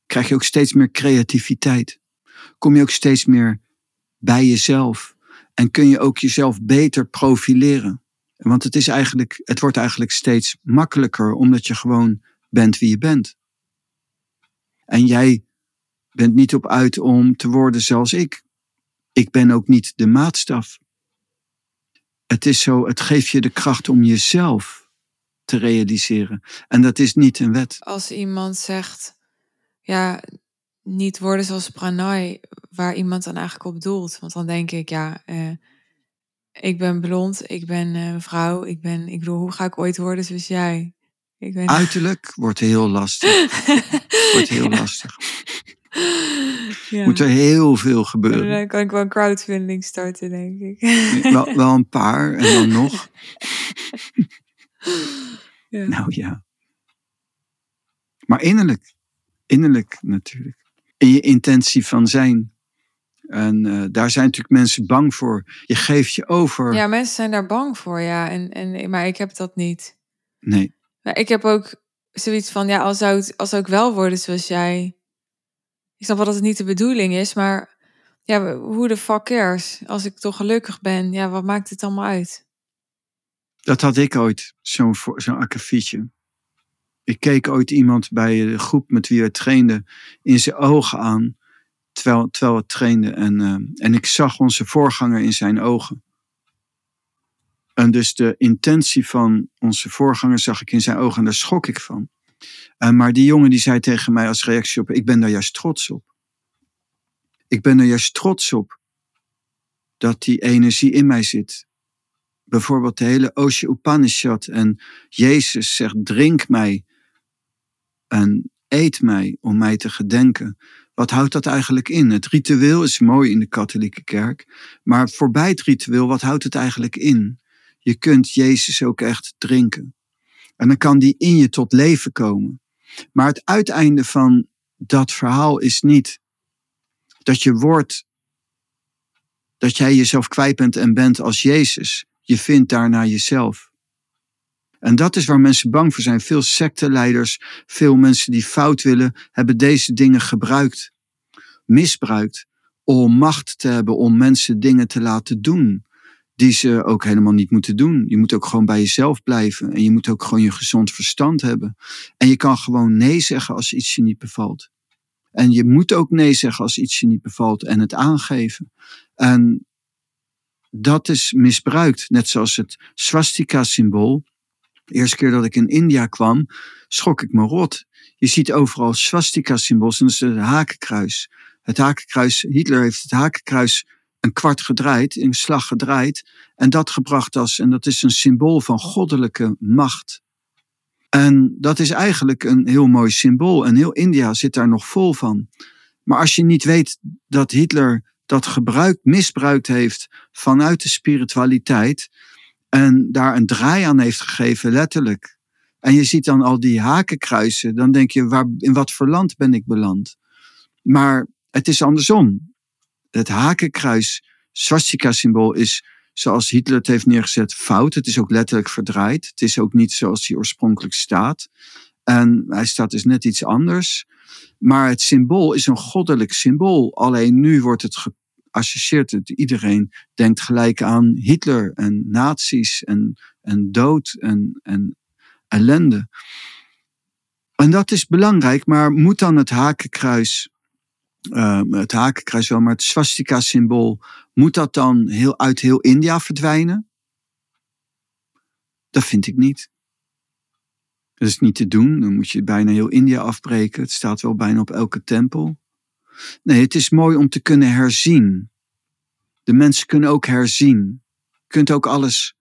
Krijg je ook steeds meer creativiteit. Kom je ook steeds meer bij jezelf en kun je ook jezelf beter profileren. Want het, is eigenlijk, het wordt eigenlijk steeds makkelijker omdat je gewoon bent wie je bent. En jij bent niet op uit om te worden zoals ik. Ik ben ook niet de maatstaf. Het is zo, het geeft je de kracht om jezelf te realiseren. En dat is niet een wet. Als iemand zegt, ja, niet worden zoals Pranay, waar iemand dan eigenlijk op doelt. Want dan denk ik, ja, uh, ik ben blond, ik ben een uh, vrouw, ik ben, ik bedoel, hoe ga ik ooit worden zoals jij? Ik ben... Uiterlijk wordt heel lastig. <laughs> wordt heel ja. lastig. Ja. Moet er heel veel gebeuren. Dan kan ik wel een crowdfunding starten, denk ik. wel, wel een paar en dan nog. ja. Nou ja. Maar innerlijk. Innerlijk natuurlijk. In je intentie van zijn. En uh, daar zijn natuurlijk mensen bang voor. Je geeft je over. Ja, mensen zijn daar bang voor, ja. En, en, maar ik heb dat niet. Nee. Nou, ik heb ook zoiets van, ja, als zou, het, als zou ik wel worden zoals jij ik snap wel dat het niet de bedoeling is, maar ja, hoe de fuck cares? Als ik toch gelukkig ben, ja, wat maakt het allemaal uit? Dat had ik ooit, zo'n zo'n akkefietje. Ik keek ooit iemand bij de groep met wie we trainden in zijn ogen aan, terwijl, terwijl we trainden. En, uh, en ik zag onze voorganger in zijn ogen. En dus de intentie van onze voorganger zag ik in zijn ogen en daar schrok ik van. Uh, maar die jongen die zei tegen mij als reactie op, ik ben daar juist trots op. Ik ben er juist trots op dat die energie in mij zit. Bijvoorbeeld de hele Osho Upanishad en Jezus zegt, drink mij en eet mij om mij te gedenken. Wat houdt dat eigenlijk in? Het ritueel is mooi in de katholieke kerk, maar voorbij het ritueel, wat houdt het eigenlijk in? Je kunt Jezus ook echt drinken. En dan kan die in je tot leven komen. Maar het uiteinde van dat verhaal is niet dat je wordt, dat jij jezelf kwijt bent en bent als Jezus. Je vindt daarna jezelf. En dat is waar mensen bang voor zijn. Veel secteleiders, veel mensen die fout willen, hebben deze dingen gebruikt, misbruikt, om macht te hebben, om mensen dingen te laten doen die ze ook helemaal niet moeten doen. Je moet ook gewoon bij jezelf blijven en je moet ook gewoon je gezond verstand hebben. En je kan gewoon nee zeggen als iets je niet bevalt. En je moet ook nee zeggen als iets je niet bevalt en het aangeven. En dat is misbruikt, net zoals het swastika-symbool. De eerste keer dat ik in India kwam, schrok ik me rot. Je ziet overal swastika-symbols en dat is het hakenkruis. Het hakenkruis, Hitler heeft het hakenkruis een kwart gedraaid, in slag gedraaid. En dat gebracht als, en dat is een symbool van goddelijke macht. En dat is eigenlijk een heel mooi symbool. En heel India zit daar nog vol van. Maar als je niet weet dat Hitler dat gebruikt, misbruikt heeft vanuit de spiritualiteit. En daar een draai aan heeft gegeven, letterlijk. En je ziet dan al die hakenkruisen. Dan denk je, waar, in wat voor land ben ik beland? Maar het is andersom. Het hakenkruis, swastika-symbool, is zoals Hitler het heeft neergezet fout. Het is ook letterlijk verdraaid. Het is ook niet zoals hij oorspronkelijk staat. En hij staat dus net iets anders. Maar het symbool is een goddelijk symbool. Alleen nu wordt het geassocieerd. Iedereen denkt gelijk aan Hitler en nazi's en, en dood en, en ellende. En dat is belangrijk, maar moet dan het hakenkruis, uh, het hakenkruis wel, maar het swastika-symbool, moet dat dan heel, uit heel India verdwijnen? Dat vind ik niet. Dat is niet te doen. Dan moet je bijna heel India afbreken. Het staat wel bijna op elke tempel. Nee, het is mooi om te kunnen herzien. De mensen kunnen ook herzien. Je kunt ook alles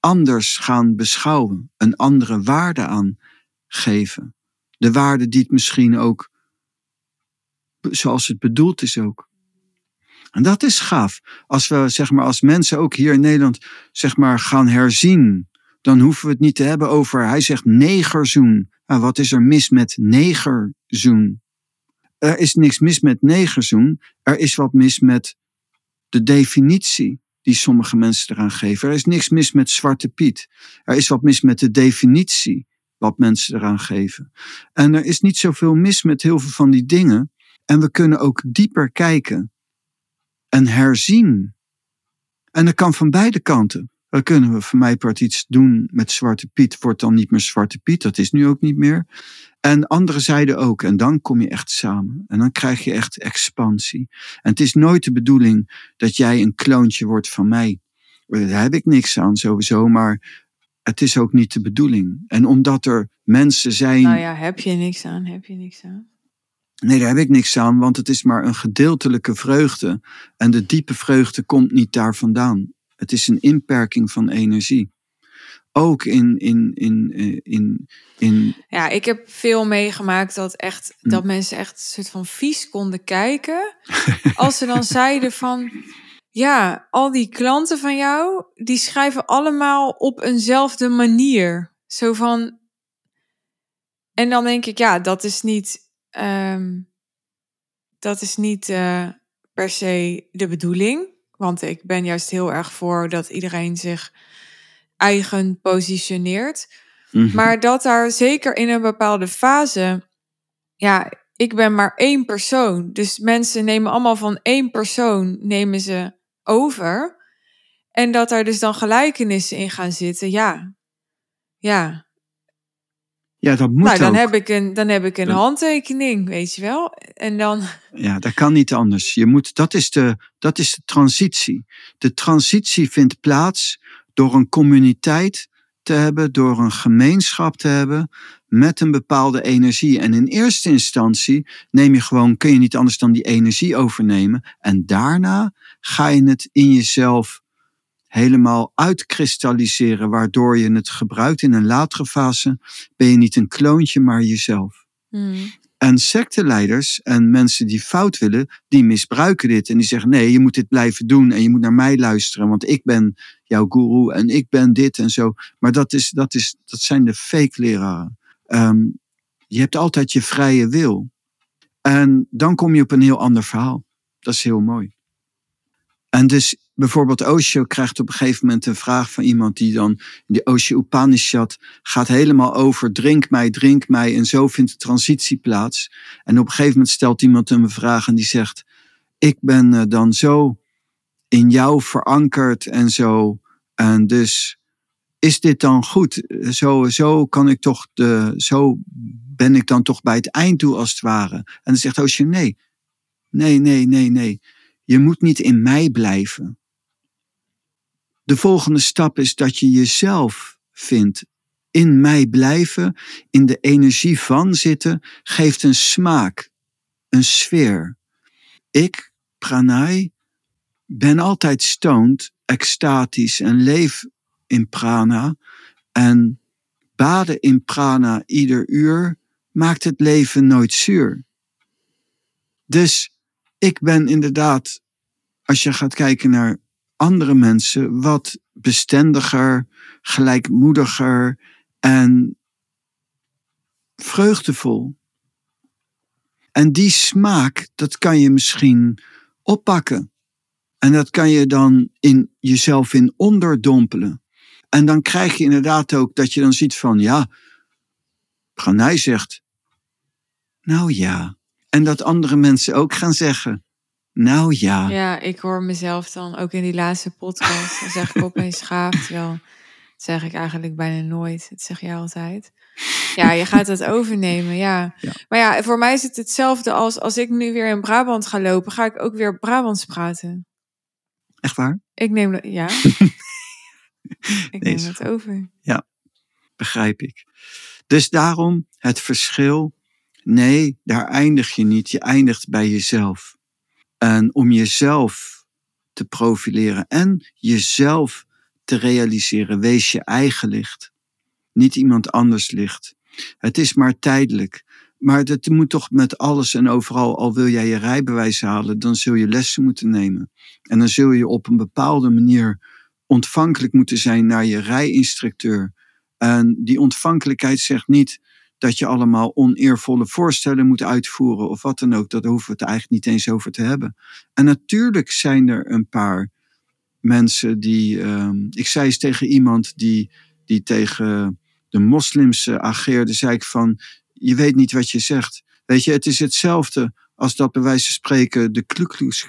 anders gaan beschouwen. Een andere waarde aan geven. De waarde die het misschien ook, zoals het bedoeld is ook. En dat is gaaf. Als we, zeg maar, als mensen ook hier in Nederland, zeg maar, gaan herzien dan hoeven we het niet te hebben over, hij zegt negerzoen. Nou, wat is er mis met negerzoen? Er is niks mis met negerzoen. Er is wat mis met de definitie die sommige mensen eraan geven. Er is niks mis met Zwarte Piet. Er is wat mis met de definitie wat mensen eraan geven. En er is niet zoveel mis met heel veel van die dingen. En we kunnen ook dieper kijken en herzien. En dat kan van beide kanten. Dan kunnen we voor mij part iets doen met Zwarte Piet. Wordt dan niet meer Zwarte Piet, dat is nu ook niet meer. En andere zijden ook. En dan kom je echt samen. En dan krijg je echt expansie. En het is nooit de bedoeling dat jij een kloontje wordt van mij. Daar heb ik niks aan sowieso, maar het is ook niet de bedoeling. En omdat er mensen zijn. Nou ja, heb je niks aan, heb je niks aan. Nee, daar heb ik niks aan, want het is maar een gedeeltelijke vreugde. En de diepe vreugde komt niet daar vandaan. Het is een inperking van energie. Ook in, in, in, eh, in, in. Ja, ik heb veel meegemaakt dat, echt, hm. dat mensen echt een soort van vies konden kijken. als ze dan zeiden van. Ja, al die klanten van jou, die schrijven allemaal op eenzelfde manier. Zo van. En dan denk ik, ja, dat is niet. Um, dat is niet uh, per se de bedoeling. Want ik ben juist heel erg voor dat iedereen zich eigen positioneert. Mhm. Maar dat daar zeker in een bepaalde fase, ja, ik ben maar één persoon. Dus mensen nemen allemaal van één persoon, nemen ze over. En dat daar dus dan gelijkenissen in gaan zitten, ja. Ja, ja, dat moet nou, dan ook. Heb ik een, dan heb ik een handtekening, weet je wel. En dan... <laughs> Ja, dat kan niet anders. Je moet, dat, is de, dat is de transitie. De transitie vindt plaats door een communiteit te hebben, door een gemeenschap te hebben met een bepaalde energie. En in eerste instantie neem je gewoon, kun je niet anders dan die energie overnemen. En daarna ga je het in jezelf helemaal uitkristalliseren, waardoor je het gebruikt in een latere fase, ben je niet een kloontje, maar jezelf. Hmm. En secteleiders en mensen die fout willen, die misbruiken dit. En die zeggen, nee, je moet dit blijven doen en je moet naar mij luisteren, want ik ben jouw guru en ik ben dit en zo. Maar dat, is, dat, is, dat zijn de fake leraren. Ehm, je hebt altijd je vrije wil. En dan kom je op een heel ander verhaal. Dat is heel mooi. En dus bijvoorbeeld Osho krijgt op een gegeven moment een vraag van iemand die dan in de Osho Upanishad gaat helemaal over drink mij, drink mij en zo vindt de transitie plaats. En op een gegeven moment stelt iemand hem een vraag en die zegt, ik ben eh, dan zo in jou verankerd en zo en dus is dit dan goed? Zo, zo kan ik toch de, zo ben ik dan toch bij het eind toe als het ware. En dan zegt Osho, nee, nee, nee, nee, nee. Je moet niet in mij blijven. De volgende stap is dat je jezelf vindt. In mij blijven, in de energie van zitten, geeft een smaak, een sfeer. Ik, pranay, ben altijd stoned, extatisch en leef in prana. En baden in prana ieder uur maakt het leven nooit zuur. Dus ik ben inderdaad, als je gaat kijken naar andere mensen, wat bestendiger, gelijkmoediger en vreugdevol. En die smaak, dat kan je misschien oppakken. En dat kan je dan in jezelf in onderdompelen. En dan krijg je inderdaad ook dat je dan ziet van, ja, Ganij zegt, nou ja. En dat andere mensen ook gaan zeggen, nou ja. Ja, ik hoor mezelf dan ook in die laatste podcast. Dan zeg ik opeens <laughs> gaaf, terwijl dat zeg ik eigenlijk bijna nooit. Dat zeg je altijd. Ja, je gaat het overnemen, ja. Ja. Maar ja, voor mij is het hetzelfde als als ik nu weer in Brabant ga lopen, ga ik ook weer Brabants praten. Echt waar? Ik neem dat, ja. <laughs> ik neem het over. Begrijp ik. Dus daarom het verschil. Nee, daar eindig je niet. Je eindigt bij jezelf. En om jezelf te profileren en jezelf te realiseren, wees je eigen licht. Niet iemand anders licht. Het is maar tijdelijk. Maar dat moet toch met alles en overal, al wil jij je rijbewijs halen, dan zul je lessen moeten nemen. En dan zul je op een bepaalde manier ontvankelijk moeten zijn naar je rijinstructeur. En die ontvankelijkheid zegt niet dat je allemaal oneervolle voorstellen moet uitvoeren of wat dan ook. Daar hoeven we het eigenlijk niet eens over te hebben. En natuurlijk zijn er een paar mensen die. ehm, ik zei eens tegen iemand die, die tegen de moslims eh, ageerde, zei ik van. Je weet niet wat je zegt. Weet je, het is hetzelfde als dat bij wijze van spreken de Ku Klux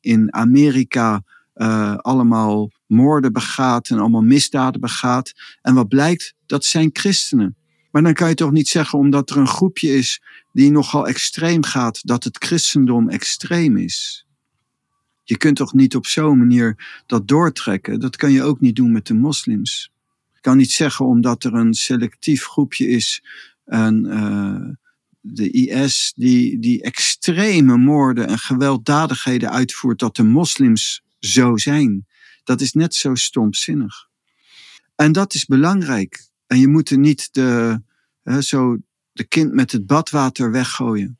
in Amerika eh, allemaal moorden begaat en allemaal misdaden begaat. En wat blijkt, dat zijn christenen. Maar dan kan je toch niet zeggen, omdat er een groepje is die nogal extreem gaat, dat het christendom extreem is. Je kunt toch niet op zo'n manier dat doortrekken? Dat kan je ook niet doen met de moslims. Je kan niet zeggen omdat er een selectief groepje is, en, eh, de IS, die, die extreme moorden en gewelddadigheden uitvoert, dat de moslims zo zijn. Dat is net zo stomzinnig. En dat is belangrijk. En je moet er niet de, hè, zo de kind met het badwater weggooien.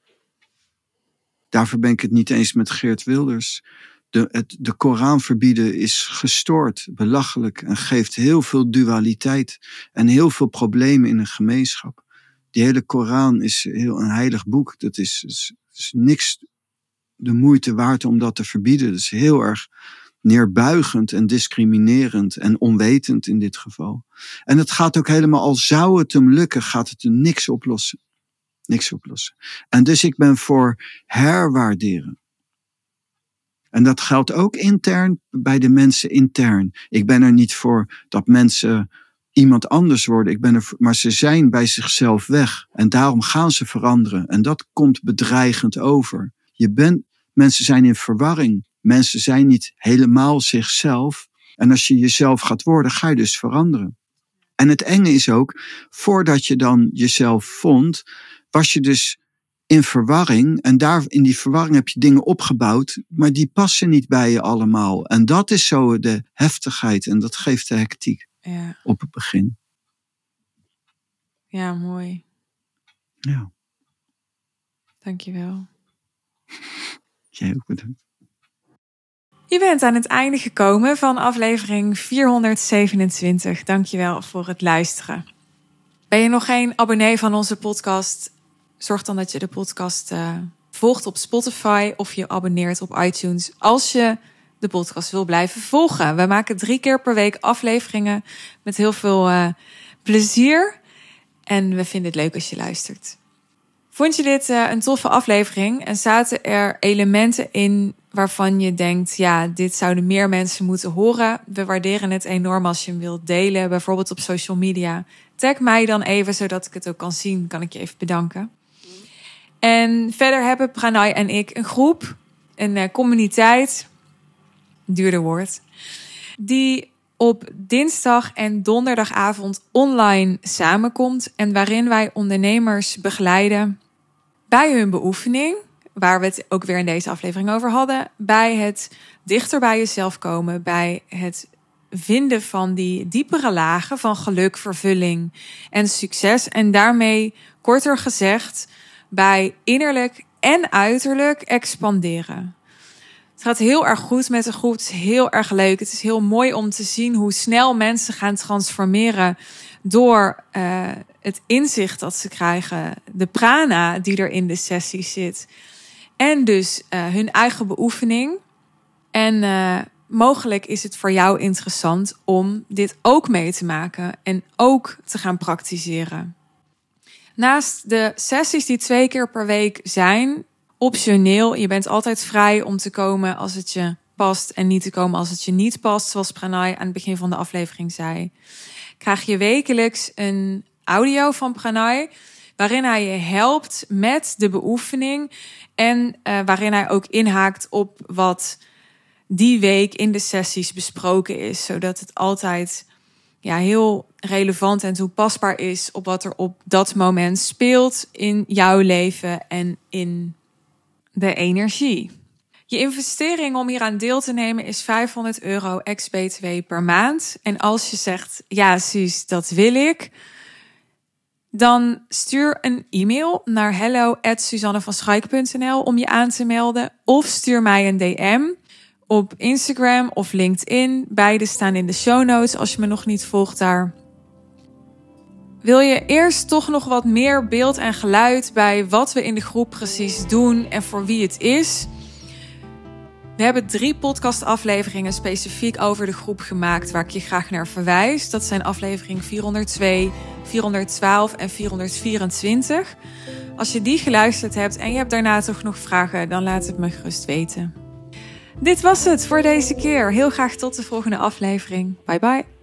Daarvoor ben ik het niet eens met Geert Wilders. De, het, de Koran verbieden is gestoord, belachelijk en geeft heel veel dualiteit en heel veel problemen in een gemeenschap. Die hele Koran is heel een heilig boek. Dat is, is, is niks de moeite waard om dat te verbieden. Dat is heel erg neerbuigend en discriminerend en onwetend in dit geval. En het gaat ook helemaal, al zou het hem lukken, gaat het er niks oplossen. Niks oplossen. En dus ik ben voor herwaarderen. En dat geldt ook intern bij de mensen intern. Ik ben er niet voor dat mensen iemand anders worden. Ik ben er, maar ze zijn bij zichzelf weg. En daarom gaan ze veranderen. En dat komt bedreigend over. Je bent, mensen zijn in verwarring. Mensen zijn niet helemaal zichzelf. En als je jezelf gaat worden, ga je dus veranderen. En het enge is ook, voordat je dan jezelf vond, was je dus in verwarring. En daar in die verwarring heb je dingen opgebouwd, maar die passen niet bij je allemaal. En dat is zo de heftigheid en dat geeft de hectiek Ja, op het begin. ja, mooi. Ja, Dankjewel. <laughs> jij ook bedankt. Je bent aan het einde gekomen van aflevering 427. Dankjewel voor het luisteren. Ben je nog geen abonnee van onze podcast? Zorg dan dat je de podcast eh, volgt op Spotify of je abonneert op iTunes als je de podcast wil blijven volgen. We maken drie keer per week afleveringen met heel veel eh, plezier. En we vinden het leuk als je luistert. Vond je dit uh, een toffe aflevering en zaten er elementen in waarvan je denkt, ja, dit zouden meer mensen moeten horen? We waarderen het enorm als je hem wilt delen, bijvoorbeeld op social media. Tag mij dan even, zodat ik het ook kan zien. Kan ik je even bedanken. En verder hebben Pranay en ik een groep, een uh, communiteit, duurder woord, die op dinsdag en donderdagavond online samenkomt en waarin wij ondernemers begeleiden bij hun beoefening, waar we het ook weer in deze aflevering over hadden, bij het dichter bij jezelf komen, bij het vinden van die diepere lagen van geluk, vervulling en succes. En daarmee, korter gezegd, bij innerlijk en uiterlijk expanderen. Het gaat heel erg goed met de groep. Het is heel erg leuk. Het is heel mooi om te zien hoe snel mensen gaan transformeren door uh, het inzicht dat ze krijgen, de prana die er in de sessie zit. En dus uh, hun eigen beoefening. En uh, mogelijk is het voor jou interessant om dit ook mee te maken en ook te gaan praktiseren. Naast de sessies die twee keer per week zijn, optioneel, je bent altijd vrij om te komen als het je past en niet te komen als het je niet past, zoals Pranay aan het begin van de aflevering zei. Krijg je wekelijks een audio van Pranay waarin hij je helpt met de beoefening en uh, waarin hij ook inhaakt op wat die week in de sessies besproken is, zodat het altijd ja, heel relevant en toepasbaar is op wat er op dat moment speelt in jouw leven en in de energie. Je investering om hier aan deel te nemen is 500 euro ex-BTW per maand. En als je zegt, ja Suus, dat wil ik, dan stuur een e-mail naar hello@suzannevanschaik.nl om je aan te melden. Of stuur mij een DM op Instagram of LinkedIn. Beide staan in de show notes als je me nog niet volgt daar. Wil je eerst toch nog wat meer beeld en geluid bij wat we in de groep precies doen en voor wie het is? We hebben drie podcastafleveringen specifiek over de groep gemaakt waar ik je graag naar verwijs. Dat zijn aflevering 402, 412 en 424. Als je die geluisterd hebt en je hebt daarna toch nog vragen, dan laat het me gerust weten. Dit was het voor deze keer. Heel graag tot de volgende aflevering. Bye bye.